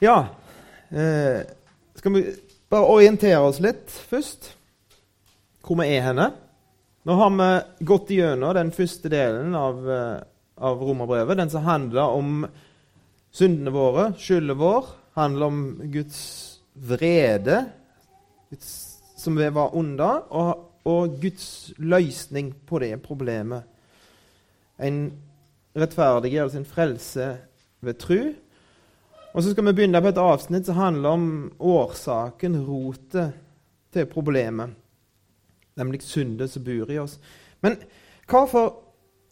Ja eh, Skal vi bare orientere oss litt først? Hvor vi er henne? Nå har vi gått gjennom den første delen av, eh, av romerbrevet, den som handler om syndene våre, skylden vår, handler om Guds vrede, Guds, som vi var under, og, og Guds løsning på det problemet. En rettferdiggjørelse, en frelse ved tru. Og så skal vi begynne på et avsnitt som handler om årsaken, rotet, til problemet. Nemlig syndet som bor i oss. Men hvorfor,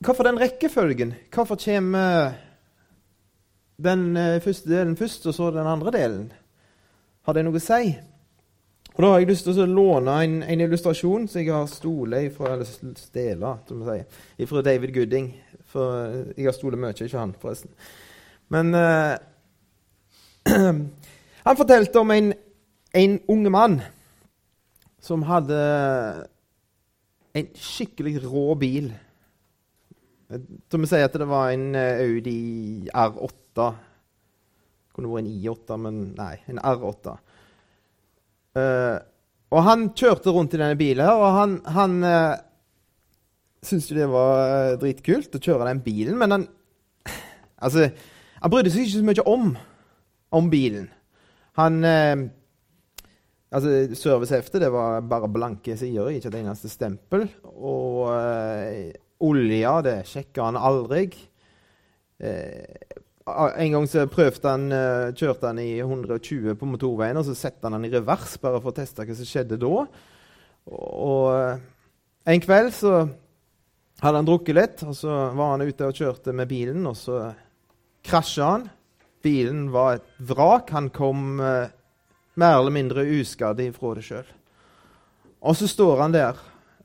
hvorfor den rekkefølgen? Hvorfor kommer den eh, første delen først, og så den andre delen? Har det noe å si? Og Da har jeg lyst til å låne en, en illustrasjon som jeg har stolet fra, eller stela, som sier, fra David Gooding. For jeg har stolet mye, ikke han, forresten. Men uh, han fortalte om en, en unge mann som hadde en skikkelig rå bil. Som vi sier at det var en eh, Audi R8. Kunne vært en I8, men nei, en R8. Uh, eh, og han kjørte rundt i denne bilen, og han, han uh, syntes jo det var dritkult å kjøre den bilen, men han Altså, han brydde seg ikke så mye om, om bilen. Han eh, Altså, Serviceheftet det var bare blanke sider, ikke et eneste stempel. Og eh, olja, det sjekka han aldri. Eh, en gang så prøvde han, eh, kjørte han i 120 på motorveien, og så satte han den i revers bare for å teste hva som skjedde da. Og eh, en kveld så hadde han drukket litt, og så var han ute og kjørte med bilen, og så krasja han. Bilen var et vrak. Han kom eh, mer eller mindre uskadd ifra det sjøl. Og så står han der,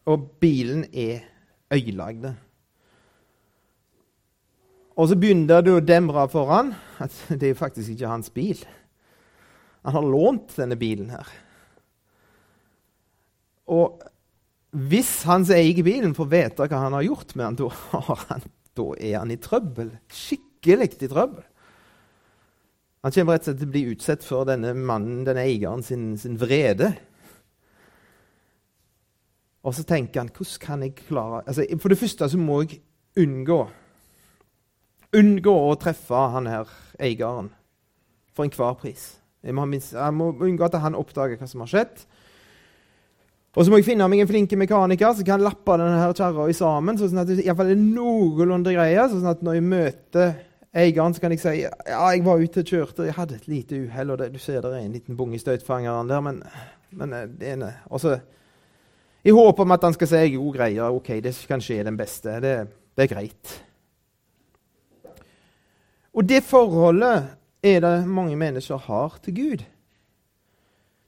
og bilen er øyelagd. Og så begynner det å demre for han at det er faktisk ikke hans bil. Han har lånt denne bilen her. Og hvis han som eier bilen, får vite hva han har gjort med han, da, da er han i trøbbel. Skikkelig i trøbbel. Han kommer rett og slett til å bli utsatt for denne mannen, denne eieren, sin, sin vrede. Og så tenker han hvordan kan jeg klare altså, For det første så må jeg unngå Unngå å treffe han her eieren for enhver pris. Jeg må, jeg må, unngå at han oppdager hva som har skjedd. Og så må jeg finne meg en flink mekaniker som kan lappe denne kjerra sammen, sånn at det iallfall er noenlunde greie. sånn at når jeg møter eieren, gang kan jeg si ja, jeg var ute og kjørte, jeg hadde et lite uhell. og det, Du ser det er en liten bung i der, men, men eh, det ene også, I håp om at han skal si jo, greier, ok, det kan skje den beste. Det, det er greit. Og det forholdet er det mange mennesker har til Gud.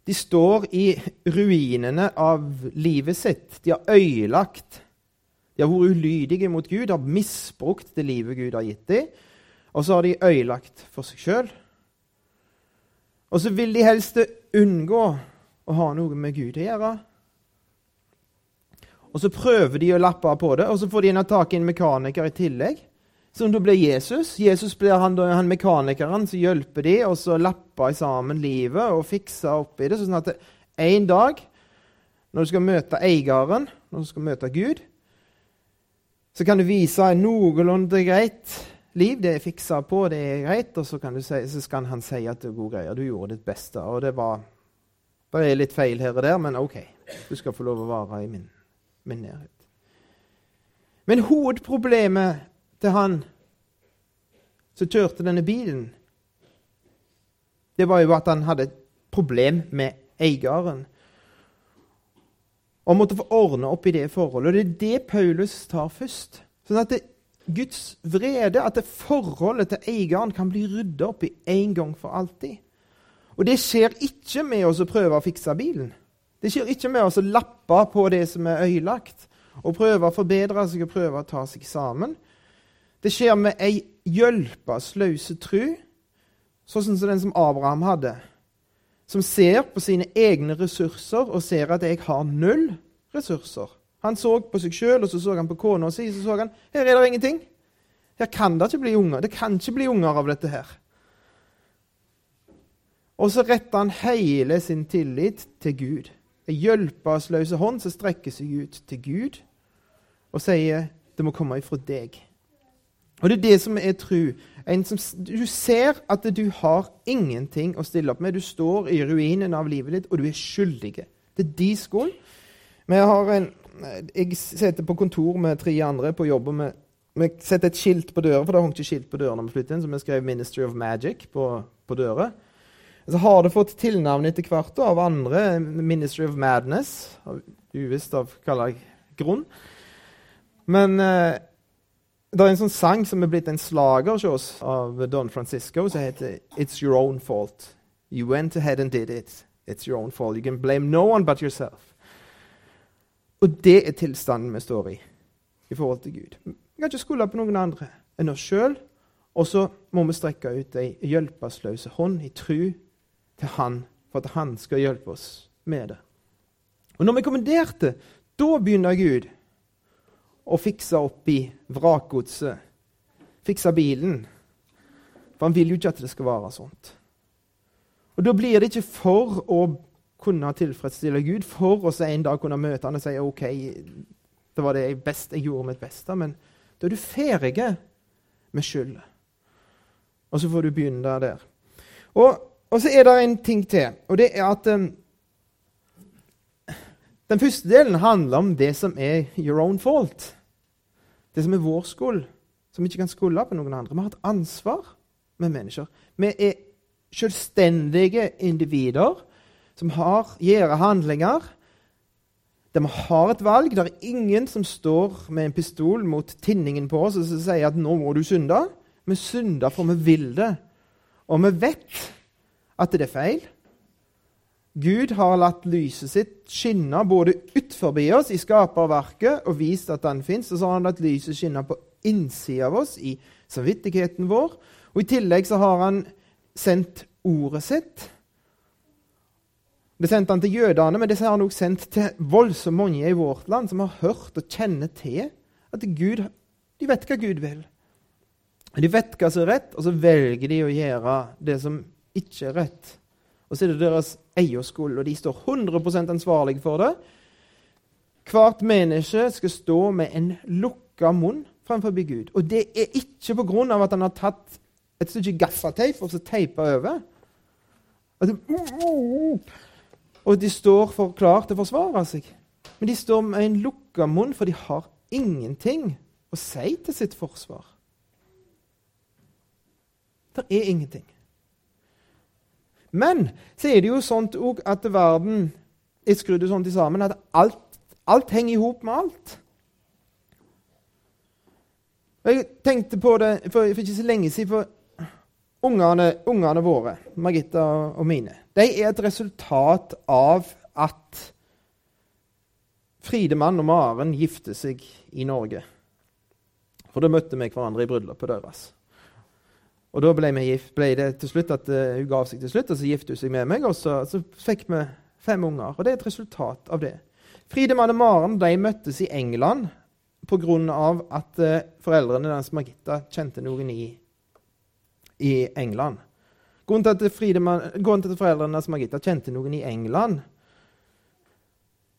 De står i ruinene av livet sitt. De har øyelagt. De har vært ulydige mot Gud, har misbrukt det livet Gud har gitt dem. Og så har de øyelagt for seg sjøl. Og så vil de helst unngå å ha noe med Gud å gjøre. Og så prøver de å lappe på det, og så får de inn tak i en mekaniker i tillegg. Som da blir Jesus. Jesus blir han, han mekanikeren som hjelper de, og så lapper sammen livet og fikser opp i det. Sånn at en dag, når du skal møte eieren, når du skal møte Gud, så kan du vise noenlunde greit liv. Det er fiksa på, det er greit. Og så, si, så skal han si at det er gode greier. Du gjorde ditt beste. Og det var Det litt feil her og der, men OK. Du skal få lov å være i min, min nærhet. Men hovedproblemet til han som kjørte denne bilen, det var jo at han hadde et problem med eieren. Og måtte få ordne opp i det forholdet. Og det er det Paulus tar først. Sånn at det, Guds vrede, at det forholdet til eieren kan bli rydda opp i en gang for alltid. Og det skjer ikke med oss å prøve å fikse bilen. Det skjer ikke med oss å lappe på det som er øyelagt, og prøve å forbedre seg og prøve å ta seg sammen. Det skjer med ei hjelpeløse tru, sånn som den som Abraham hadde. Som ser på sine egne ressurser og ser at jeg har null ressurser. Han så på seg sjøl, og så så han på kona si, så så han her er det ingenting. Her kan det ikke bli unger. Det kan ikke bli unger av dette her. Og så retter han hele sin tillit til Gud. En hjelpeløs hånd som strekker seg ut til Gud og sier det må komme ifra deg. Og Det er det som er tru. Som, du ser at du har ingenting å stille opp med. Du står i ruinen av livet ditt, og du er skyldig. Det er de skolen. Vi har en, jeg sitter på kontor med tre andre på jobb. og vi setter et skilt på døra, for det hang ikke skilt på døra når vi flyttet inn, så vi skrev 'Ministry of Magic' på, på døra. Så har det fått tilnavn etter hvert av andre. 'Ministry of Madness', uvisst av hva grunn. Men eh, det er en sånn sang som er blitt en slager hos oss av Don Francisco, som heter 'It's Your Own Fault'. You went ahead and did it. It's your own fault. You can blame no one but yourself. Og det er tilstanden vi står i i forhold til Gud. Vi kan ikke skylde på noen andre enn oss sjøl. Og så må vi strekke ut ei hjelpeløs hånd i tru til Han, for at Han skal hjelpe oss med det. Og når vi kommenderte, da begynner Gud å fikse opp i vrakgodset. Fikse bilen. For han vil jo ikke at det skal være sånt. Og Da blir det ikke for å kunne tilfredsstille Gud, for å en dag kunne møte han og si OK, det var det jeg, best, jeg gjorde mitt beste. Men da er du ferdig med skyld. Og så får du begynne der. Og, og, så er det en ting til, og det er at um, den første delen handler om det som er your own fault. Det som er vår skyld, som vi ikke kan skylde på noen andre. Vi har et ansvar med mennesker. Vi er selvstendige individer som har, gjør handlinger vi har et valg. Det er ingen som står med en pistol mot tinningen på oss og sier at 'nå må du synde'. Vi synder for vi vil det. Og vi vet at det er feil. Gud har latt lyset sitt skinne både utenfor oss i skaperverket og vist at den fins, og så har han latt lyset skinne på innsida av oss, i samvittigheten vår. Og I tillegg så har han sendt ordet sitt. Det sendte han til jødene, men disse har han også sendt til voldsomt mange i vårt land som har hørt og kjenner til at Gud, de vet hva Gud vil. De vet hva som er rett, og så velger de å gjøre det som ikke er rett. Og så er det deres eierskole, og de står 100% ansvarlige for det. Hvert menneske skal stå med en lukka munn fremfor Gud. Og det er ikke på grunn av at han har tatt et stykke gaffateip og så teipa over. Og de står for klar til å forsvare seg. Men de står med en lukka munn, for de har ingenting å si til sitt forsvar. Det er ingenting. Men så er det jo sånn at verden er skrudd sånn sammen at alt, alt henger i hop med alt. Jeg tenkte på det for, for ikke så lenge siden. for Ungene, ungene våre, Margitta og mine, de er et resultat av at Fridemann og Maren gifter seg i Norge. For da møtte vi hverandre i bryllupet deres. Og da ble, gift, ble, det til slutt at uh, hun gav seg til slutt, og så giftet hun seg med meg. Og så, så fikk vi fem unger. Og det er et resultat av det. Fridemann og Maren de møttes i England pga. at uh, foreldrene deres Margitta kjente noen i, i England. Grunnen til at, Friedemann, grunnen foreldrene deres Margitta kjente noen i England,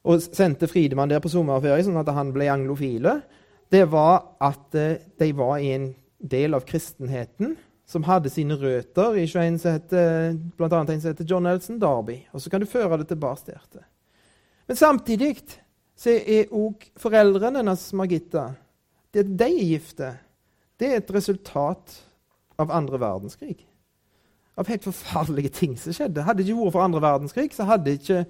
og sendte Fridemann der på sommerferie, sånn at han ble anglofile, det var at uh, de var i en del av kristenheten som hadde sine røtter i en som en som heter John Nelson Darby. Og så kan du føre det tilbake der. Men samtidig så er òg foreldrene hennes, Margitta, det at de er gifte, det er et resultat av andre verdenskrig. Av helt forferdelige ting som skjedde. Hadde det ikke vært for andre verdenskrig, så hadde ikke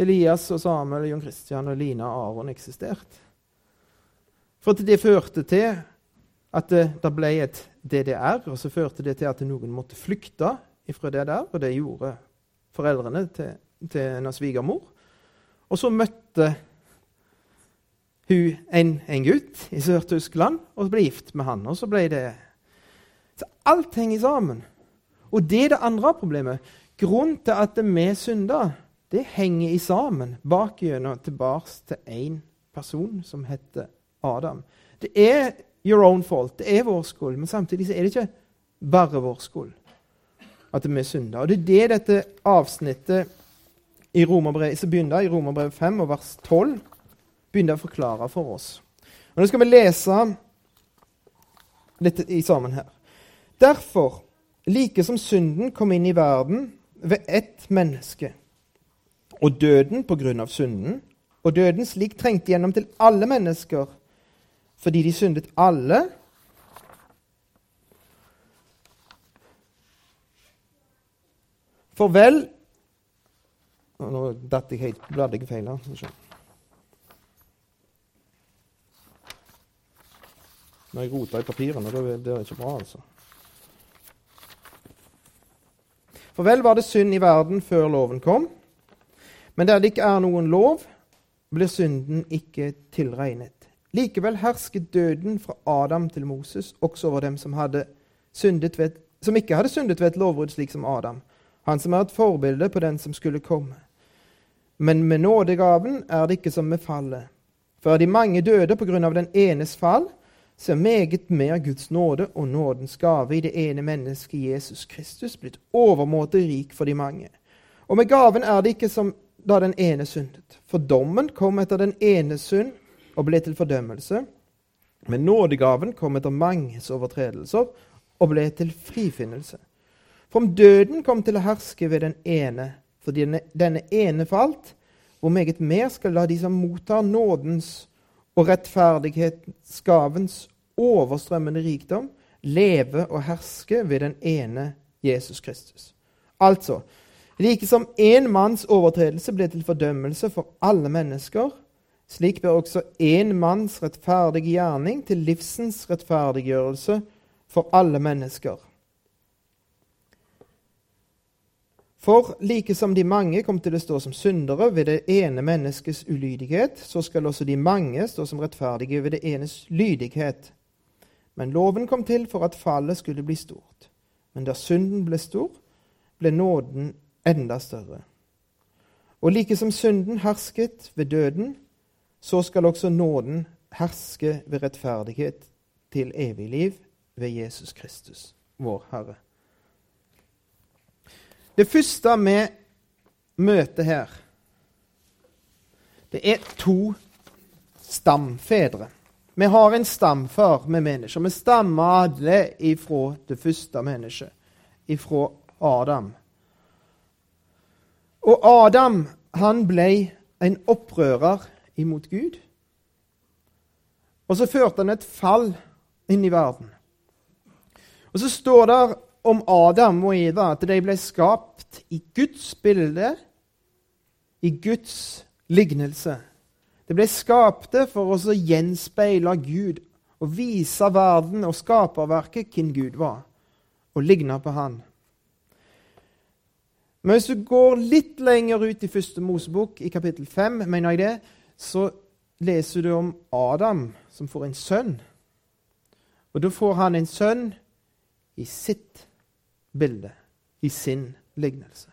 Elias og Samuel, Jon Christian og Lina og Aron eksistert. For det førte til at det, det ble et DDR, og så førte det til at noen måtte flykte fra DDR, og det gjorde foreldrene til, til av svigermor. Og så møtte hun en, en gutt i Sør-Tyskland og ble gift med han. Og så ble det Så alt henger sammen. Og det er det andre problemet. Grunnen til at vi synder, det henger i sammen bakgjennom tilbake til én person som heter Adam. Det er your own fault. Det er vår skyld, men samtidig er det ikke bare vår skyld. at vi synder. Og Det er det dette avsnittet i Romerbrevet, som begynner i Romerbrevet 5 og vers 12 begynner å forklare for oss. Og Nå skal vi lese dette i sammen her. Derfor, like som synden kom inn i verden ved ett menneske, og døden på grunn av synden, og døden slik trengte gjennom til alle mennesker fordi de syndet alle, For vel Nå datt jeg helt bladde feil her. Når jeg roter i papirene, det er ikke bra, altså. For vel var det synd i verden før loven kom, men der det ikke er noen lov, blir synden ikke tilregnet. Likevel hersket døden fra Adam til Moses også over dem som, ved, som ikke hadde syndet ved et lovbrudd slik som Adam, han som er et forbilde på den som skulle komme. Men med nådegaven er det ikke som med fallet. For de mange døde på grunn av den enes fall, så er meget mer Guds nåde og nådens gave i det ene mennesket Jesus Kristus blitt overmåte rik for de mange. Og med gaven er det ikke som da den ene syndet. For dommen kom etter den ene synd og ble til fordømmelse. Men nådegaven kom etter manges overtredelser og ble til frifinnelse. For om døden kom til å herske ved den ene, fordi denne, ene falt, hvor meget mer skal la de som mottar nådens og rettferdighetens gavens overstrømmende rikdom, leve og herske ved den ene Jesus Kristus. Altså, like som én manns overtredelse ble til fordømmelse for alle mennesker, slik bør også én manns rettferdige gjerning til livsens rettferdiggjørelse for alle mennesker. For like som de mange kom til å stå som syndere ved det ene menneskets ulydighet, så skal også de mange stå som rettferdige ved det enes lydighet. Men loven kom til for at fallet skulle bli stort. Men da synden ble stor, ble nåden enda større. Og like som synden hersket ved døden, så skal også nåden herske ved rettferdighet til evig liv ved Jesus Kristus, vår Herre. Det første vi møter her, det er to stamfedre. Vi har en stamfar med mennesker. Vi stammer alle ifra det første mennesket, ifra Adam. Og Adam han ble en opprører imot Gud. Og så førte han et fall inn i verden. Og så står det om Adam og Eva at de ble skapt i Guds bilde, i Guds lignelse. De ble skapte for å gjenspeile Gud og vise verden og skaperverket hvem Gud var, og ligne på Han. Men hvis du går litt lenger ut i første Mosebok, i kapittel 5, mener jeg det, så leser du om Adam som får en sønn. Og da får han en sønn i sitt bilde, i sin lignelse.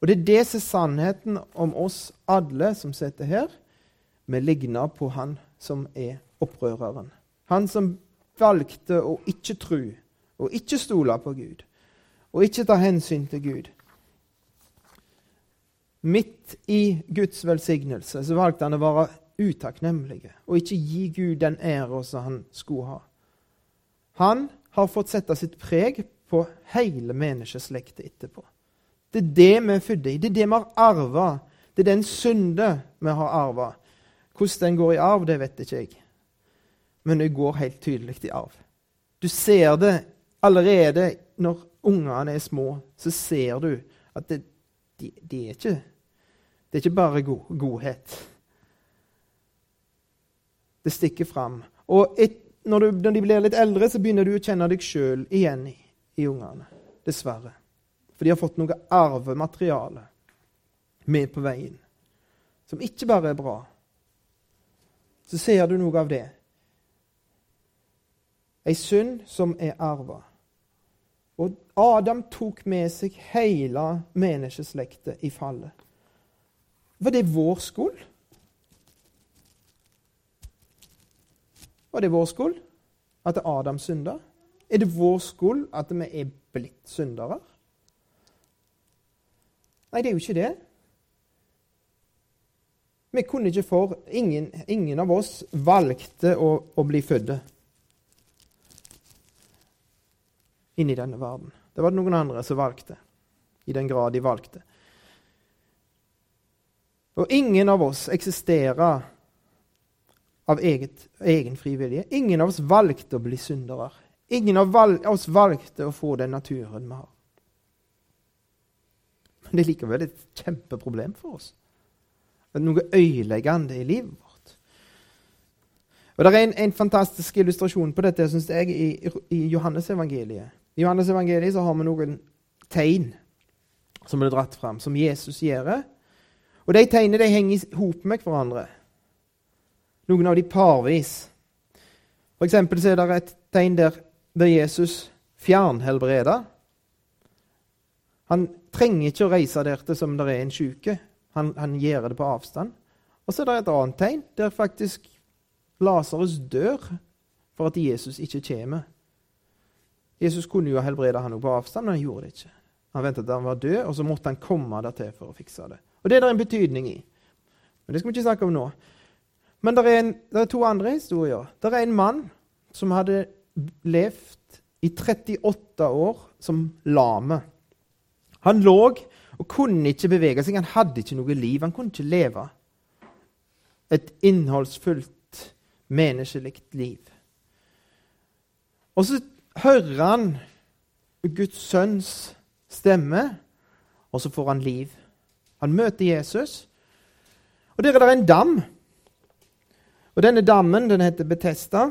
Og Det er det som er sannheten om oss alle som sitter her. Vi ligner på han som er opprøreren. Han som valgte å ikke tro og ikke stole på Gud og ikke ta hensyn til Gud. Midt i Guds velsignelse så valgte han å være utakknemlig og ikke gi Gud den æra som han skulle ha. Han har fått sette sitt preg på hele menneskeslekta etterpå. Det er det vi er født i. Det er det vi har arva. Det er den synde vi har arva. Hvordan den går i arv, det vet ikke jeg. Men det går helt tydelig i arv. Du ser det allerede når ungene er små. Så ser du at det, de, de er ikke, det er ikke bare god, godhet. Det stikker fram. Og et, når, du, når, de blir litt eldre, så begynner du å kjenne deg sjøl igjen i i ungene. Dessverre. For de har fått noe arvemateriale med på veien, som ikke bare er bra. Så ser du noe av det. Ei synd som er arva. Og Adam tok med seg hele menneskeslektet i fallet. Var det vår skyld? Var det vår skyld at Adam synda? Er det vår skyld at vi er blitt syndere? Nei, det er jo ikke det. Vi kunne ikke for Ingen, ingen av oss valgte å, å bli født inn i denne verden. Det var det noen andre som valgte, i den grad de valgte. Og ingen av oss eksisterer av eget, egen frivillige. Ingen av oss valgte å bli syndere. Ingen av oss valgte å få den naturen vi har. Men det er likevel et kjempeproblem for oss noe øyeleggende i livet vårt. Og Det er en, en fantastisk illustrasjon på dette synes jeg, i, i Johannes-evangeliet. I Johannes-evangeliet har vi noen tegn som er dratt fram, som Jesus gjør. Og De tegnene de henger i hop med hverandre. Noen av de parvis. For eksempel så er det et tegn der, der Jesus fjernhelbreder. Han trenger ikke å reise der til som det er en syke. Han, han gjør det på avstand. Og så er det et annet tegn der faktisk Lasarus dør for at Jesus ikke kommer. Jesus kunne jo ha helbreda han på avstand, men han gjorde det ikke. Han ventet til han var død, og så måtte han komme der til for å fikse det. Og Det er det en betydning i. Men Det skal vi ikke snakke om nå. Men det er, det er to andre historier. Det er en mann som hadde levd i 38 år som lame. Han lå og kunne ikke bevege seg. Han hadde ikke noe liv. Han kunne ikke leve et innholdsfullt, menneskelig liv. Og så hører han Guds sønns stemme, og så får han liv. Han møter Jesus, og der er det en dam. Og Denne dammen den heter Betesta.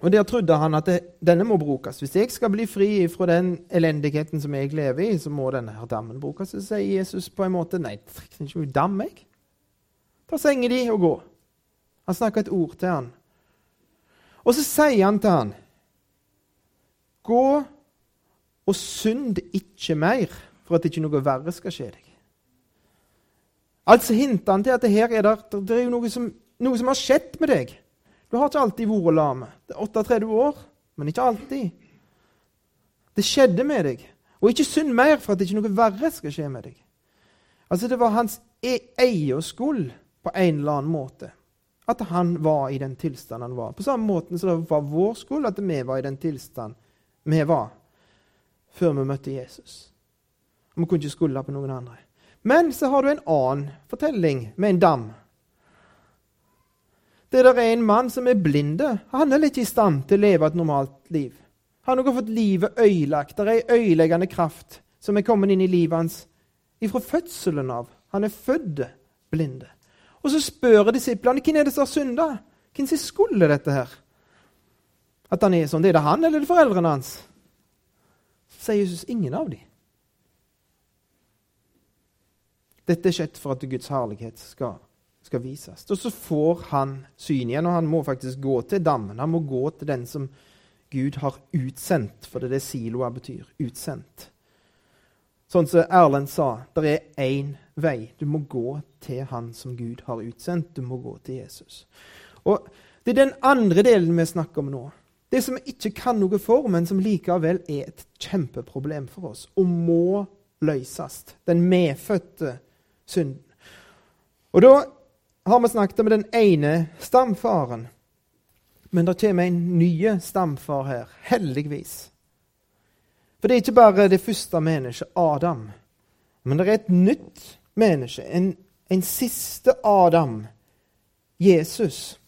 Og Der trodde han at det, denne må brukes. Hvis jeg skal bli fri fra den elendigheten som jeg lever i, så må denne her dammen brukes. Så sier Jesus på en måte nei, jeg trenger ikke noe dam, jeg. Ta senga di og gå. Han snakker et ord til han. Og så sier han til han, gå og synd ikke mer for at ikke noe verre skal skje deg. Altså hinter han til at det her er der, det er noe som, noe som har skjedd med deg. Du har ikke alltid vært lame. Det er 38 år, men ikke alltid. Det skjedde med deg. Og ikke synd mer for at ikke noe verre skal skje med deg. Altså Det var hans e skyld på en eller annen måte at han var i den tilstanden han var. På samme måte som det var vår skyld at vi var i den tilstanden vi var før vi møtte Jesus. Og Vi kunne ikke skylde på noen andre. Men så har du en annen fortelling med en dam det er en mann som er blinde. Han er ikke i stand til å leve et normalt liv. Han har fått livet øyelagt. Det er ei øyeleggende kraft som er kommet inn i livet hans fra fødselen av. Han er født blinde. Og så spør disiplene hvem er det som har synda. Hvem sin skyld er dette her? At han er sånn. Det er det han eller det foreldrene hans? Sier Jesus ingen av dem. Dette er skjedd for at Guds herlighet skal skal vises. Og så får han syn igjen, og han må faktisk gå til dammen. Han må gå til den som Gud har utsendt, for det er det siloa betyr. Utsendt. Sånn som Erlend sa, det er én vei. Du må gå til han som Gud har utsendt. Du må gå til Jesus. Og Det er den andre delen vi snakker om nå. Det som vi ikke kan noe for, men som likevel er et kjempeproblem for oss, og må løses. Den medfødte synden. Og da har vi snakket om den ene stamfaren. Men det kommer en ny stamfar her, heldigvis. For det er ikke bare det første mennesket, Adam. Men det er et nytt menneske, en, en siste Adam, Jesus.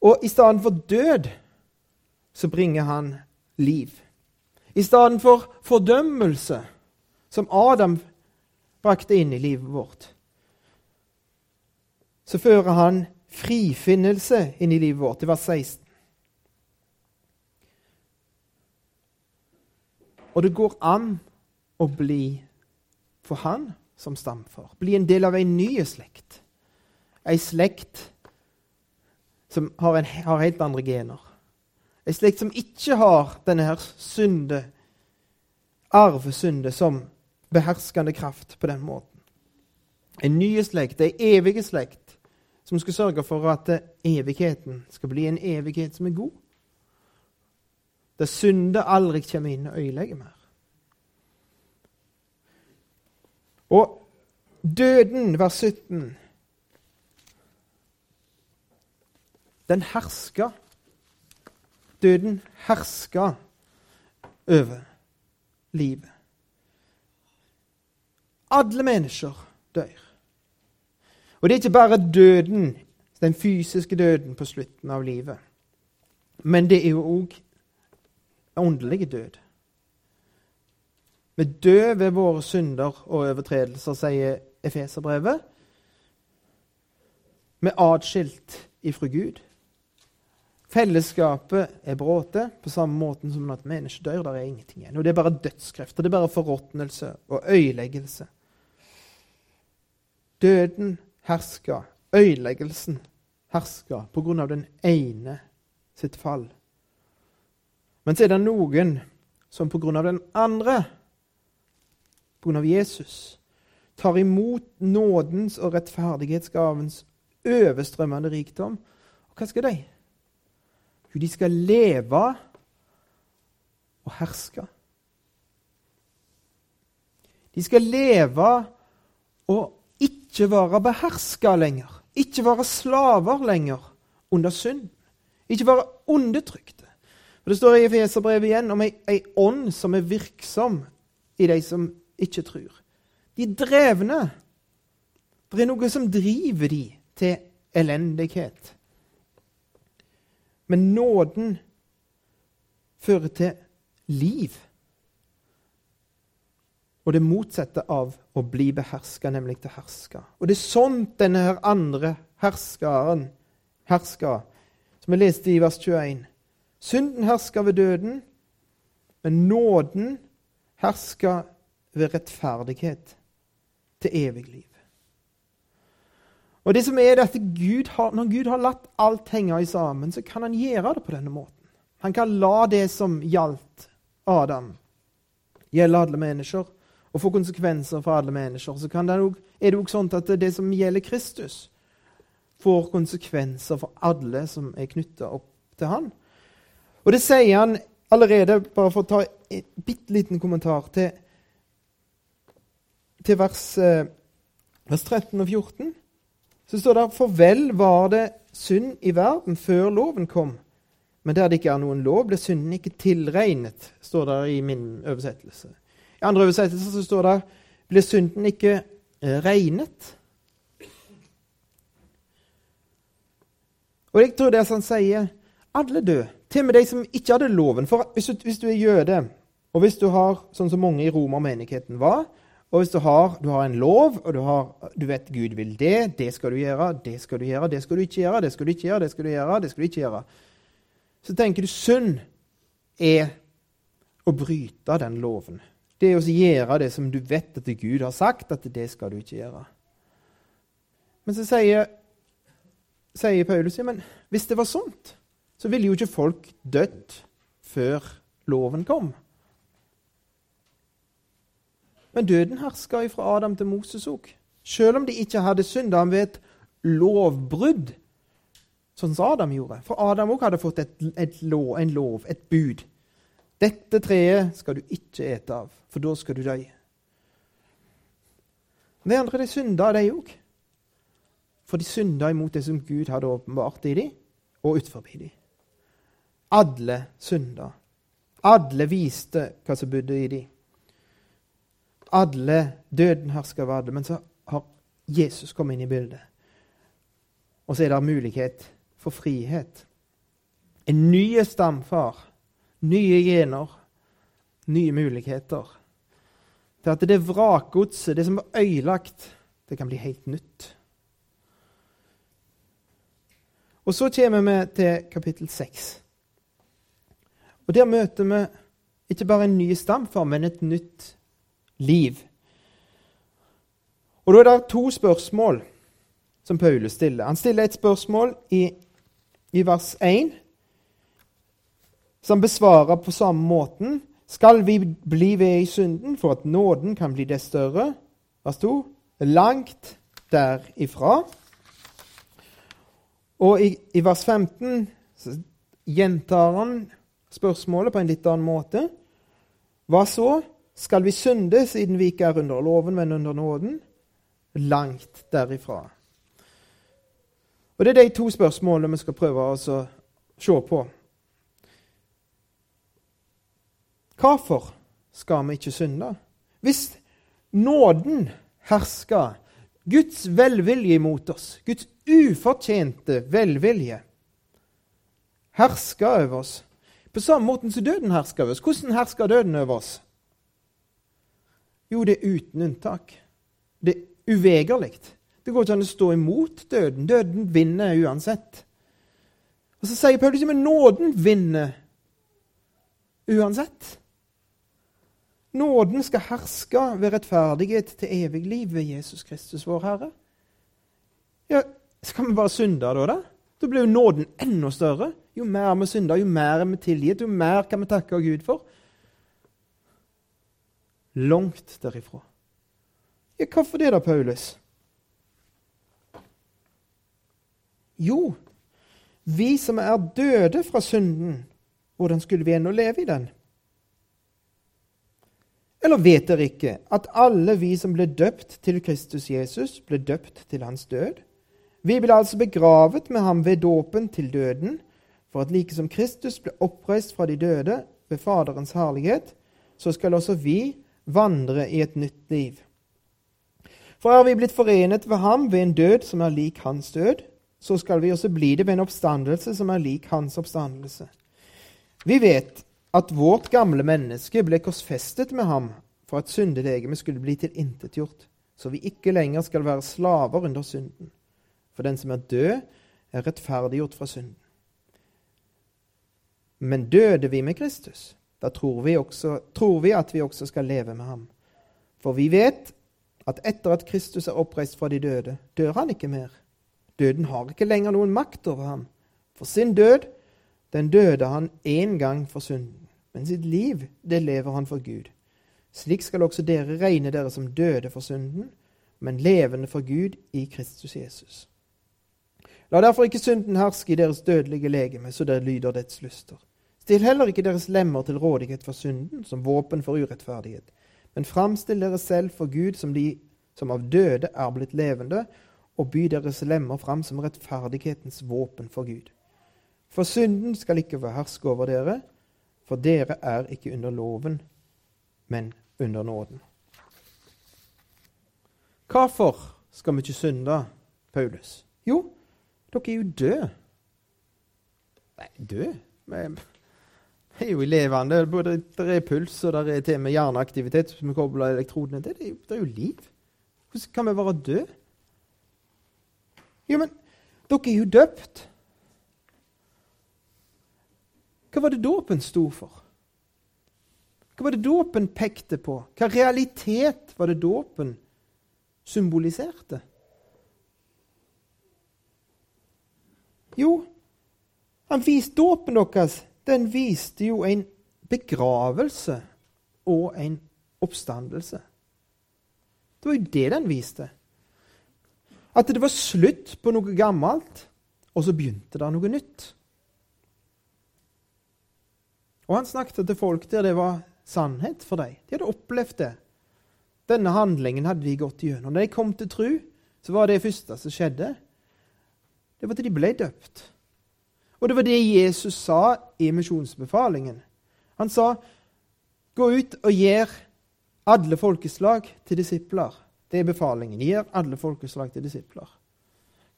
Og i stedet for død så bringer han liv. I stedet for fordømmelse, som Adam brakte inn i livet vårt. Så fører han frifinnelse inn i livet vårt, i vers 16. Og det går an å bli for han som stamfar. Bli en del av ei ny slekt. Ei slekt som har, en, har, helt andre gener. Ei slekt som ikke har denne her synde, arvesynde, som beherskende kraft på den måten. En ny slekt, ei evig slekt, som skal sørge for at evigheten skal bli en evighet som er god. Der synde aldri kommer inn og ødelegger mer. Og døden, vers 17 Den herska. Døden herska over livet. Alle mennesker dør. Og det er ikke bare døden, den fysiske døden på slutten av livet, men det er jo òg åndelig død. Vi dør ved våre synder og overtredelser, sier Efeserbrevet. Vi er atskilt ifra Gud. Fellesskapet er bråte, på samme måte som at mennesker dør. Der er ingenting igjen. Og Det er bare dødskrefter. Det er bare forråtnelse og øyeleggelse. Døden herska, ødeleggelsen herska av den ene sitt fall. Men så er det noen som av den andre, av Jesus, tar imot nådens og rettferdighetsgavens overstrømmende rikdom. Og hva skal de? Jo, de skal leve og herske. De skal leve og ikke være beherska lenger. Ikke være slaver lenger under synd. Ikke være undertrykte. For Det står i Efeserbrevet igjen om ei, ei ånd som er virksom i de som ikke tror. De drevne. Det er noe som driver de til elendighet. Men nåden fører til liv. Og det motsatte av å bli beherska, nemlig til herska. Og det er sånn denne her andre herskeren herska, som vi leste i vers 21. Synden herska ved døden, men nåden herska ved rettferdighet til evig liv. Og det som er at Gud har, Når Gud har latt alt henge i sammen, så kan han gjøre det på denne måten. Han kan la det som gjaldt Adam, gjelde alle mennesker og få konsekvenser for alle mennesker, så det også, er det òg sånn at det som gjelder Kristus, får konsekvenser for alle som er knytta opp til han. Og det sier han allerede, bare for å ta en bitte liten kommentar til, til vers, eh, vers 13 og 14. Så står det For vel var det synd i verden før loven kom. Men der det ikke er noen lov, ble synden ikke tilregnet, står det i min oversettelse. I andre oversettelser står det blir synden ikke eh, regnet. Og jeg tror det er sånn sier alle dø, til og med de som ikke hadde loven. For hvis du, hvis du er jøde, og hvis du har, sånn som mange i romermenigheten var, og hvis du har, du har en lov, og du, har, du, vet Gud vil det, det skal du gjøre, det skal du gjøre, det skal du ikke gjøre, det skal du ikke gjøre, det skal du gjøre, det skal du ikke gjøre, så tenker du synd er å bryte den loven. Det er å gjøre det som du vet at Gud har sagt, at det skal du ikke gjøre. Men så sier, sier Paulus men hvis det var sånt, så ville jo ikke folk dødd før loven kom. Men døden herska fra Adam til Moses òg. Selv om de ikke hadde synda ved et lovbrudd, sånn som Adam gjorde. For Adam òg hadde fått et, et lov, en lov, et bud. Dette treet skal du ikke ete av, for da skal du dø. De andre de synda, de òg. For de synda imot det som Gud hadde åpenbart i dem, og utenfor dem. Alle synda. Alle viste hva som bodde i dem. Alle Døden herska over alle. Men så har Jesus kommet inn i bildet. Og så er det mulighet for frihet. En ny stamfar nye gener, nye muligheter. Til at det vrakgodset, det som er øyelagt, det kan bli helt nytt. Og så kommer vi til kapittel 6. Og Der møter vi ikke bare en ny stamform, men et nytt liv. Og Da er det to spørsmål som Paulus stiller. Han stiller et spørsmål i, i vers 1 som besvarer på samme måten. Skal vi bli ved i synden for at nåden kan bli det større? Vers 2. Langt derifra. Og i, i vers 15 gjentar han spørsmålet på en litt annen måte. Hva så? Skal vi synde siden vi ikke er under loven, men under nåden? Langt derifra. Og Det er de to spørsmålene vi skal prøve å se på. Hvorfor skal vi ikke synde? Hvis nåden hersker, Guds velvilje imot oss, Guds ufortjente velvilje, hersker over oss på samme måte som døden hersker over oss. Hvordan hersker døden over oss? Jo, det er uten unntak. Det er uvegerlig. Det går ikke an å stå imot døden. Døden vinner uansett. Og Så sier Paulus at nåden vinner uansett. Nåden skal herske ved rettferdighet til evig liv ved Jesus Kristus, vår Herre. Ja, Skal vi bare synde da? Da Da blir jo nåden enda større. Jo mer vi synder, jo mer er vi tilgitt, jo mer kan vi takke Gud for. Langt derifra. Ja, hvorfor det da, Paulus? Jo, vi som er døde fra synden, hvordan skulle vi ennå leve i den? Eller vet dere ikke at alle vi som ble døpt til Kristus Jesus, ble døpt til hans død? Vi ble altså begravet med ham ved dåpen til døden, for at like som Kristus ble oppreist fra de døde ved Faderens herlighet, så skal også vi vandre i et nytt liv. For er vi blitt forenet ved ham ved en død som er lik hans død, så skal vi også bli det ved en oppstandelse som er lik hans oppstandelse. Vi vet at vårt gamle menneske ble korsfestet med ham for at syndelegeme skulle bli tilintetgjort, så vi ikke lenger skal være slaver under synden. For den som er død, er rettferdiggjort fra synden. Men døde vi med Kristus, da tror vi, også, tror vi at vi også skal leve med ham. For vi vet at etter at Kristus er oppreist fra de døde, dør han ikke mer. Døden har ikke lenger noen makt over ham. For sin død, den døde han én gang for synden. Men sitt liv, det lever han for Gud. Slik skal også dere regne dere som døde for synden, men levende for Gud i Kristus Jesus. La derfor ikke synden herske i deres dødelige legeme, så dere lyder dets lyster. Still heller ikke deres lemmer til rådighet for synden, som våpen for urettferdighet, men framstill dere selv for Gud som de som av døde er blitt levende, og by deres lemmer fram som rettferdighetens våpen for Gud. For synden skal ikke være herske over dere, for dere er ikke under loven, men under nåden. Hvorfor skal vi ikke synde, Paulus? Jo, dere er jo døde. Nei, døde? Vi er jo levende. Det er puls og det er til med hjerneaktivitet som kobler elektrodene til. Det, det, er jo liv. Hvordan kan vi være døde? Jo, men dere er jo døpt. Hva var det dåpen sto for? Hva var det dåpen pekte på? Hva realitet var det dåpen symboliserte? Jo, han viste dåpen deres. Den viste jo en begravelse og en oppstandelse. Det var jo det den viste. At det var slutt på noe gammelt, og så begynte det noe nytt. Og han snakket til folk der det var sannhet for dem. De hadde opplevd det. Denne handlingen hadde de gått gjennom. Når de kom til tru, så var det første som skjedde, det var at de ble døpt. Og det var det Jesus sa i misjonsbefalingen. Han sa, 'Gå ut og gjør alle folkeslag til disipler'. Det er befalingen. Gjør alle folkeslag til disipler.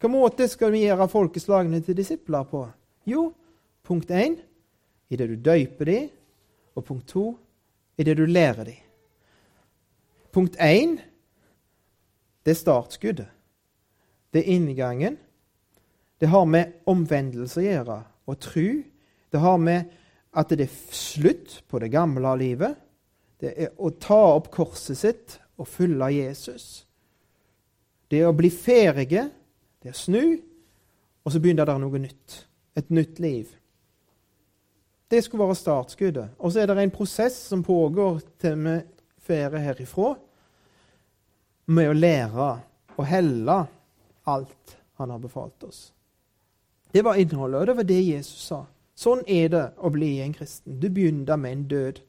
Hvilken måte skal vi gjøre folkeslagene til disipler på? Jo, punkt 1 i det du døyper dem, og punkt to i det du lærer dem. Punkt én det er startskuddet. Det er inngangen. Det har med omvendelse å gjøre, og tru. Det har med at det er slutt på det gamle livet. Det er å ta opp korset sitt og følge Jesus. Det er å bli ferdige, det er å snu, og så begynner det noe nytt. Et nytt liv. Det skulle være startskuddet. Og så er det en prosess som pågår til vi drar herifra, med å lære og helle alt han har befalt oss. Det var innholdet, og det var det Jesus sa. Sånn er det å bli en kristen. Du begynner med en død.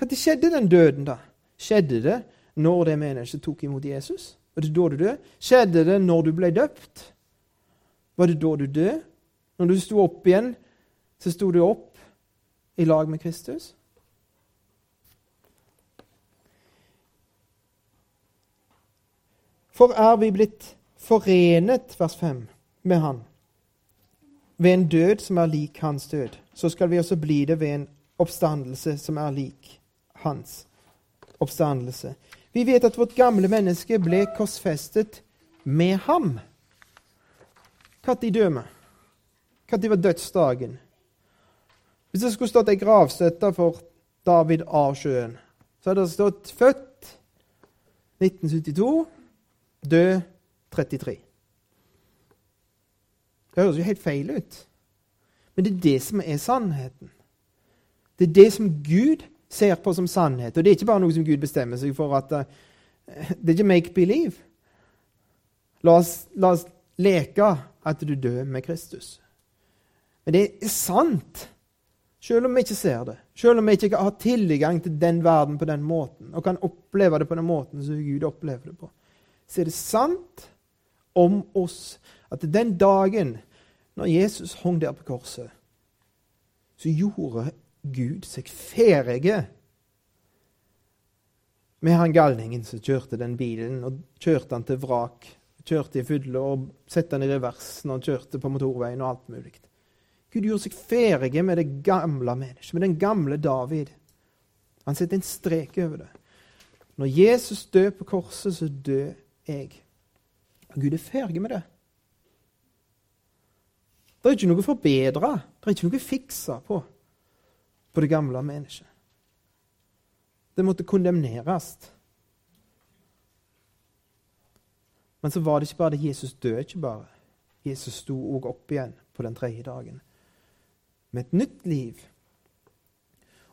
Når skjedde den døden, da? Skjedde det når det mennesket tok imot Jesus? Var det da du døde? Skjedde det når du ble døpt? Var det da du døde? Når du sto opp igjen, så sto du opp i lag med Kristus? For er vi blitt forenet, vers 5, med Han ved en død som er lik hans død, så skal vi også bli det ved en oppstandelse som er lik hans oppstandelse. Vi vet at vårt gamle menneske ble korsfestet med ham. Når døde? Når var dødsdagen? Hvis det skulle stått ei gravstøtte for David av sjøen, så hadde det stått 'født 1972', død 33. Det høres jo helt feil ut. Men det er det som er sannheten. Det er det som Gud ser på som sannhet. Og det er ikke bare noe som Gud bestemmer seg for at uh, Det er ikke make believe. La oss, la oss leke at du dør med Kristus. Men det er sant, selv om vi ikke ser det. Selv om vi ikke har tilgang til den verden på den måten, og kan oppleve det på den måten som Gud opplever det på, så er det sant om oss at den dagen når Jesus hang der på korset, så gjorde Gud seg ferdige med han galningen som kjørte den bilen, og kjørte han til vrak. Kjørte i fylle og satte han i revers når han kjørte på motorveien og alt mulig. Gud gjorde seg ferdig med det gamle mennesket, med den gamle David. Han setter en strek over det. Når Jesus dør på korset, så dør jeg. Gud er ferdig med det. Det er ikke noe å forbedre. Det er ikke noe å fikse på på det gamle mennesket. Det måtte kondemneres. Men så var det ikke bare det Jesus døde ikke bare. Jesus sto òg opp igjen på den tredje dagen med et nytt liv.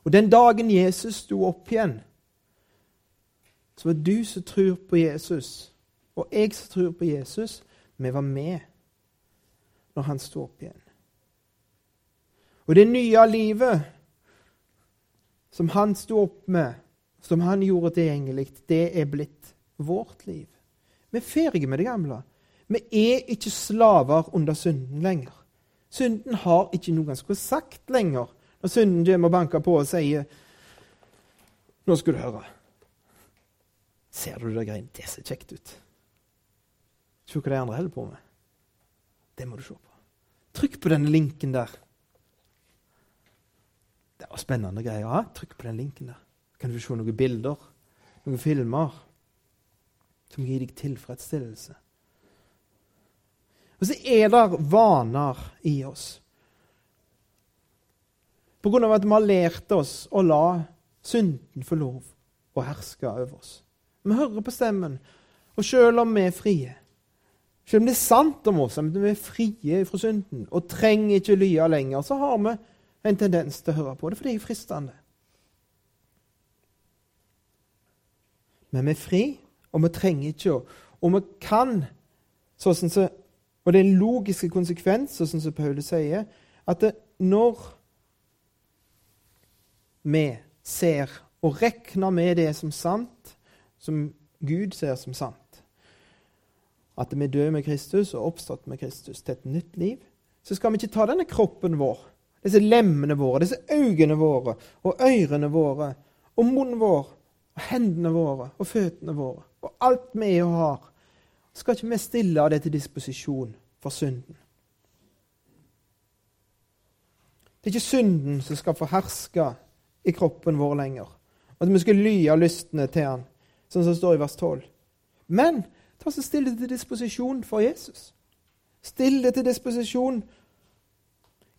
Og den dagen Jesus sto opp igjen, så var du som tror på Jesus, og jeg som tror på Jesus, vi var med når han sto opp igjen. Og det nye livet som han sto opp med, som han gjorde tilgjengelig, det er blitt vårt liv. Vi er ferdige med det gamle. Vi er ikke slaver under synden lenger. Synden har ikke noe ganske sagt lenger. Når synden kommer og banker på og sier Nå skal du høre. Ser du det greiene? Det ser kjekt ut. Se hva de andre holder på med. Det må du se på. Trykk på denne linken der. Det var spennende greier. Ja, trykk på den linken der. Kan du se noen bilder, noen filmer som gir deg tilfredsstillelse. Og så er det vaner i oss. På grunn av at vi har lært oss å la synden få lov å herske over oss. Vi hører på stemmen, og selv om vi er frie, selv om det er sant om oss at vi er frie fra synden og trenger ikke lye lenger, så har vi en tendens til å høre på det, for det er fristende. Men vi er fri, og vi trenger ikke å Og vi kan, sånn så, og det er en logisk konsekvens, sånn som Paulus sier, at det, når vi ser og regner med det som sant, som Gud ser som sant, at vi dør med Kristus og oppstått med Kristus til et nytt liv, så skal vi ikke ta denne kroppen vår, disse lemmene våre, disse øynene våre og ørene våre og munnen vår og hendene våre og føttene våre og alt vi er og har, skal ikke vi stille det til disposisjon for synden. Det er ikke synden som skal få herske i kroppen vår lenger. At vi skal ly av lystne til han, sånn som det står i vers 12. Men Ta så Still det til disposisjon for Jesus. Still det til disposisjon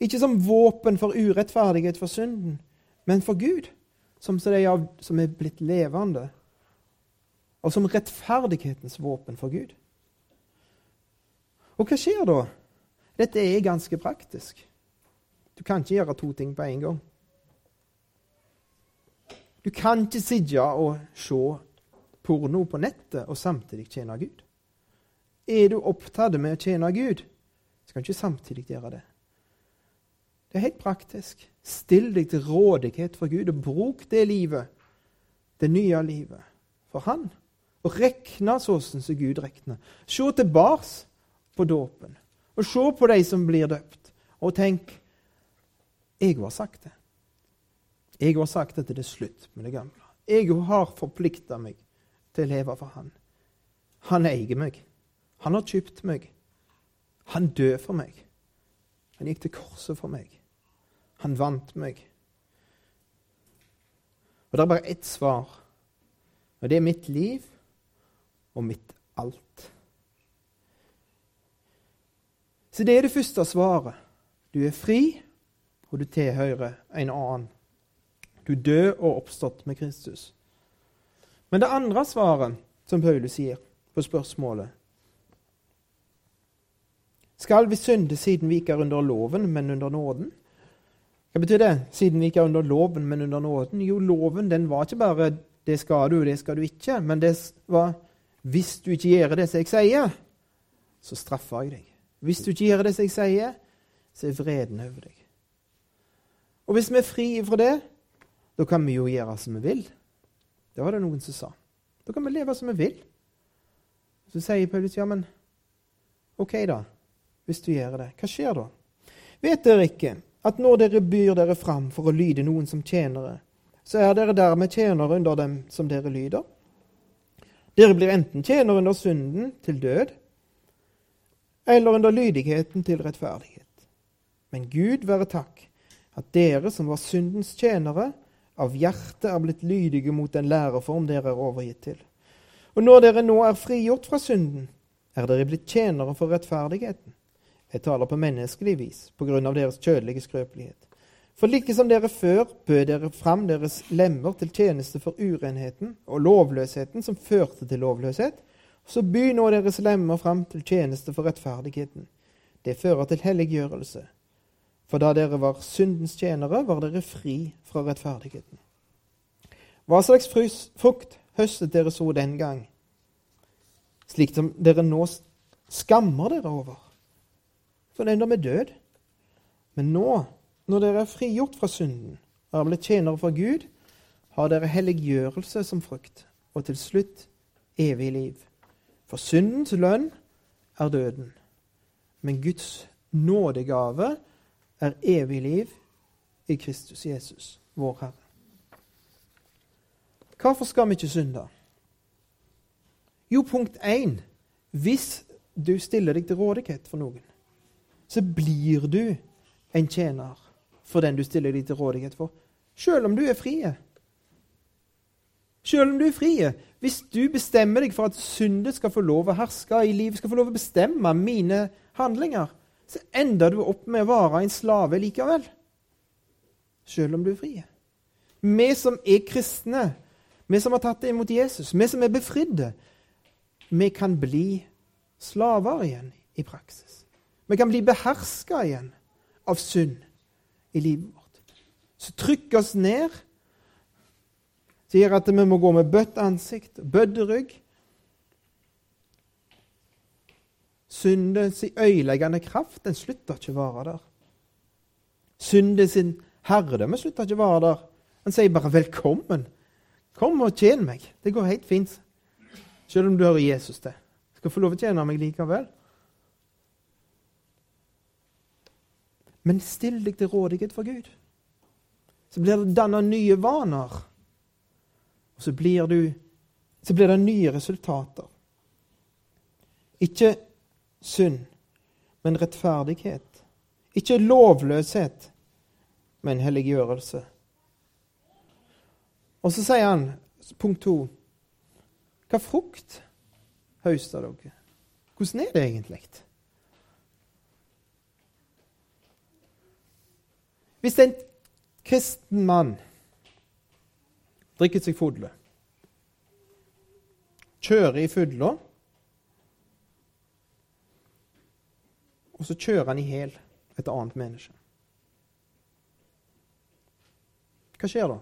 ikke som våpen for urettferdighet for synden, men for Gud, som, som er blitt levende, og som rettferdighetens våpen for Gud. Og hva skjer da? Dette er ganske praktisk. Du kan ikke gjøre to ting på en gang. Du kan ikke sitte og se porno på nettet og samtidig tjene Gud? Er du opptatt med å tjene Gud, så kan du ikke samtidig gjøre det. Det er helt praktisk. Still deg til rådighet for Gud, og bruk det livet, det nye livet, for Han. Og rekne sånn som Gud rekner. Se tilbake på dåpen, og se på de som blir døpt, og tenk Jeg har sagt det. Jeg har sagt at det er slutt med det gamle. Jeg har forplikta meg til å leve for Han. Han eier meg. Han har kjøpt meg. Han døde for meg. Han gikk til korset for meg. Han vant meg. Og det er bare ett svar, og det er mitt liv og mitt alt. Så det er det første svaret. Du er fri, og du tilhører en annen. Du død og oppstått med Kristus. Men det andre svaret, som Paulus sier på spørsmålet Skal vi synde siden vi ikke er under loven, men under nåden? Hva betyr det? Siden vi ikke er under loven, men under nåden? Jo, loven den var ikke bare 'det skal du, det skal du ikke', men det var 'hvis du ikke gjør det som jeg sier, så straffer jeg deg'. Hvis du ikke gjør det som jeg sier, så er vreden over deg. Og hvis vi er fri fra det, da kan vi jo gjøre som vi vil. Det var det noen som sa. Da kan vi leve som vi vil. Så sier Paulus, ja, men OK, da. Hvis du gjør det. Hva skjer da? Vet dere ikke at når dere byr dere fram for å lyde noen som tjenere, så er dere dermed tjenere under dem som dere lyder? Dere blir enten tjenere under synden til død, eller under lydigheten til rettferdighet. Men Gud være takk at dere som var syndens tjenere, av hjertet er blitt lydige mot den læreform dere er overgitt til. Og når dere nå er frigjort fra synden, er dere blitt tjenere for rettferdigheten. Jeg taler på menneskelig vis på grunn av deres kjødelige skrøpelighet. For like som dere før bød dere fram deres lemmer til tjeneste for urenheten og lovløsheten som førte til lovløshet, så by nå deres lemmer fram til tjeneste for rettferdigheten. Det fører til helliggjørelse. For da dere var syndens tjenere, var dere fri fra rettferdigheten. Hva slags frukt høstet dere så den gang, slik som dere nå skammer dere over? for den er død. Men nå, når dere er frigjort fra synden og er blitt tjenere for Gud, har dere helliggjørelse som frukt, og til slutt evig liv. For syndens lønn er døden, men Guds nådegave er evig liv i Kristus Jesus, vår Herre. Hvorfor skal vi ikke synde? Jo, punkt én hvis du stiller deg til rådighet for noen så blir du en tjener for den du stiller deg til rådighet for, selv om du er frie. Selv om du er frie. Hvis du bestemmer deg for at syndet skal få lov å herske i livet, skal få lov å bestemme mine handlinger, så ender du opp med å være en slave likevel. Selv om du er frie. Vi som er kristne, vi som har tatt det imot Jesus, vi som er befridde, vi kan bli slaver igjen i praksis. Vi kan bli beherska igjen av synd i livet vårt. Så trykk oss ned. Sier at vi må gå med bøtt ansikt, bødd rygg. Syndens øyeleggende kraft den slutter ikke å være der. Syndens herredømme slutter ikke å være der. Han sier bare 'velkommen'. Kom og tjen meg. Det går helt fint. Selv om du hører Jesus til. Skal få lov å tjene meg likevel. Men still deg til rådighet for Gud. Så blir det danna nye vaner. Og så blir, du, så blir det nye resultater. Ikke synd, men rettferdighet. Ikke lovløshet, men helliggjørelse. Og så sier han, punkt to Hva frukt høster dere? Hvordan er det egentlig? Hvis en kristen mann drikker seg fulle. kjører i fylla, og så kjører han i hæl et annet menneske Hva skjer da?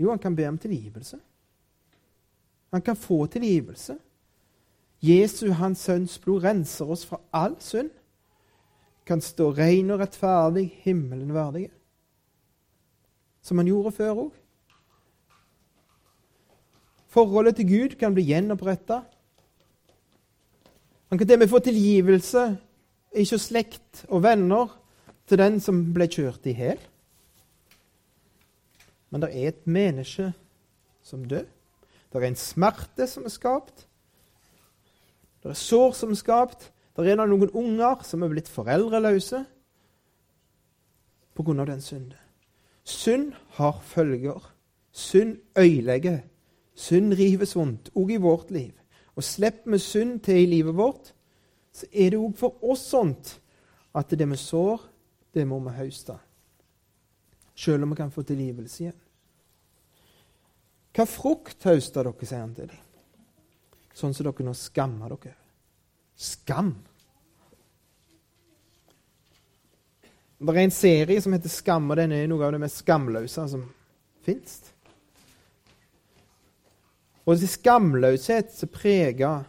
Jo, han kan be om tilgivelse. Han kan få tilgivelse. Jesu, hans sønns blod, renser oss fra all synd. kan stå ren og rettferdig, himmelen verdige. Som han gjorde før òg. Forholdet til Gud kan bli gjenoppretta. Han kan til og med få tilgivelse ikke slekt og venner til den som ble kjørt i hæl. Men det er et menneske som dør. Det er en smerte som er skapt. Det er sår som er skapt. Det er noen unger som er blitt foreldreløse pga. den synde. Synd har følger. Synd øyelegger. Synd rives vondt, òg i vårt liv. Og slipper vi synd til i livet vårt, så er det òg for oss sånt at det vi sår, det må vi høste. Selv om vi kan få tilgivelse igjen. Hva frukt høster dere, sier han til dem. Sånn som dere nå skammer dere. Skam. Det er en serie som heter Skam, og den er noe av det mest skamløse som fins. Og det er skamløshet som preger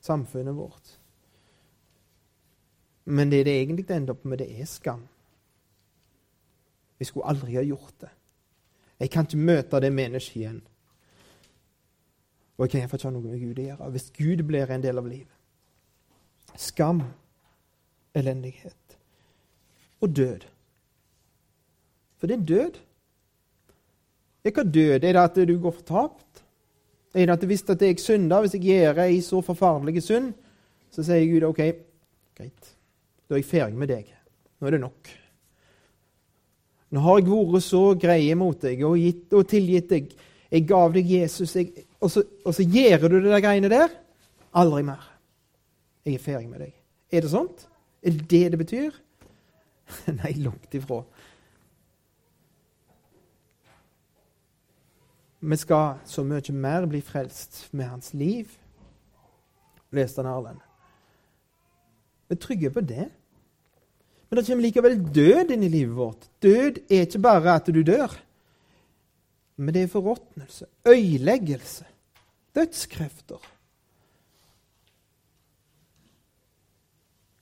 samfunnet vårt. Men det det egentlig ender opp med, det er skam. Vi skulle aldri ha gjort det. Jeg kan ikke møte det mennesket igjen. Og jeg kan iallfall ikke ha noe med Gud å gjøre hvis Gud blir en del av livet. Skam, elendighet og død. For det er død. Er Hva død? Er det at du går fortapt? Er det at hvis at jeg synder, hvis jeg gjør ei så forferdelig synd, så sier Gud OK, greit, da er jeg ferdig med deg. Nå er det nok. Nå har jeg vært så grei mot deg og, gitt, og tilgitt deg. Jeg gav deg Jesus, jeg, og, så, og, så, gjør du det der greiene der. Aldri mer. Jeg er ferdig med deg. Er det sånt? Er det det det betyr? Nei, langt ifra. Vi skal så mye mer bli frelst med hans liv, leste han Erlend. Vi er trygge på det. Men det kommer likevel død inn i livet vårt. Død er ikke bare at du dør, men det er forråtnelse, øyeleggelse, dødskrefter.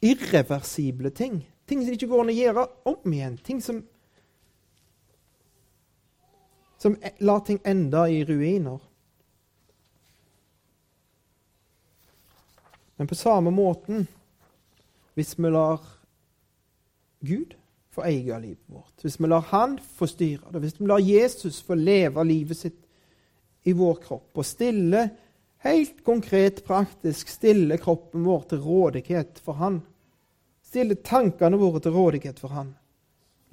Irreversible ting. Ting som ikke går an å gjøre om igjen. Ting som, som lar ting ende i ruiner. Men på samme måten, hvis vi lar Gud få eie livet vårt, hvis vi lar Han få styre det, hvis vi lar Jesus få leve livet sitt i vår kropp og stille, helt konkret, praktisk, stille kroppen vår til rådighet for Han, stille tankene våre til rådighet for Han,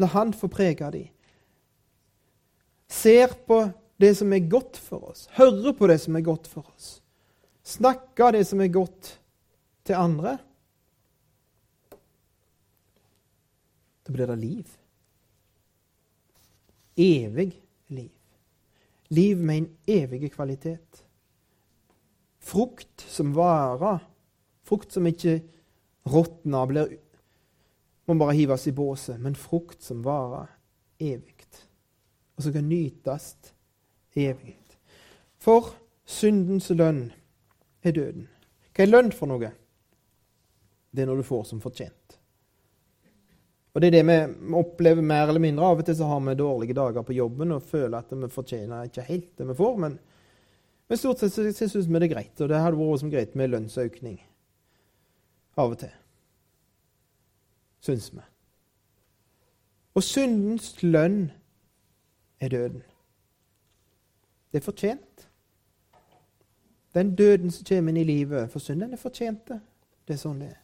la Han få prege dem, ser på det som er godt for oss, hører på det som er godt for oss, snakker det som er godt til andre Da blir det liv. Evig liv. Liv med en evig kvalitet. Frukt som varer. Frukt som ikke råtner, blir må bare hives i båset, men frukt som varer evig, og som kan nytes evig. For syndens lønn er døden. Hva er lønn for noe? Det er når du får som fortjent. Og det er det vi opplever mer eller mindre. Av og til så har vi dårlige dager på jobben og føler at vi fortjener ikke helt det vi får, men, men stort sett så syns vi det er greit. Og det hadde vært som greit med lønnsøkning av og til. Syns vi. Og syndens lønn er døden. Det er fortjent. Den døden som kommer inn i livet for synden, er fortjent. Det er sånn det er.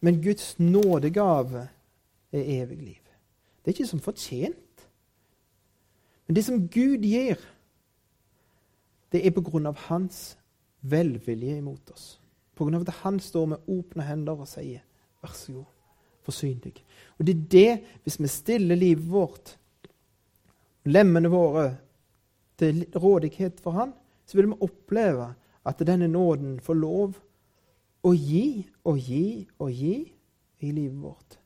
Men Guds nådegave er evig liv. Det er ikke som fortjent. Men det som Gud gir, det er på grunn av hans velvilje imot oss. Av at han står med åpne hender og sier, 'Vær så god, forsyn deg'. Og det er det, hvis vi stiller livet vårt, lemmene våre, til rådighet for han, så vil vi oppleve at denne nåden får lov å gi og gi og gi i livet vårt.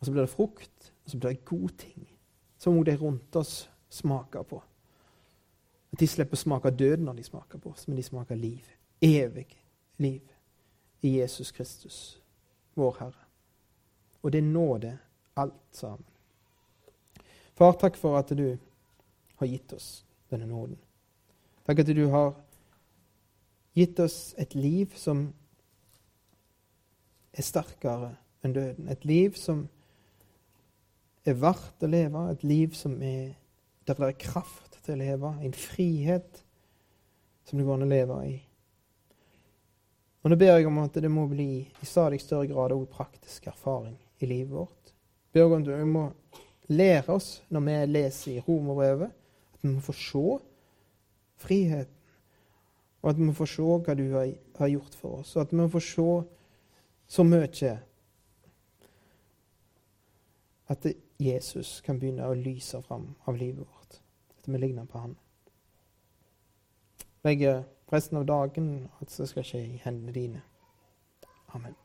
Og så blir det frukt, og så blir det gode ting som de rundt oss smaker på. At de slipper å smake død når de smaker på oss, men de smaker liv. Evig liv. i Jesus Kristus, vår Herre. Og det nåde, alt sammen. Far, takk for at du har gitt oss denne nåden. Takk at du har gitt oss et liv som er sterkere enn døden. Et liv som er verdt å leve, et liv som er, der det er kraft til å leve, en frihet som det går an å leve i. Og Nå ber jeg om at det må bli i stadig større grad også praktisk erfaring i livet vårt. Jeg ber om at vi må lære oss når vi leser i Romerbrevet, at vi må få se friheten. Og at vi må få se hva du har, gjort for oss. Og at vi må få se så mye at Jesus kan begynne å lyse fram av livet vårt. At vi ligner på Han. Legger resten av dagen at det skal skje i hendene dine. Amen.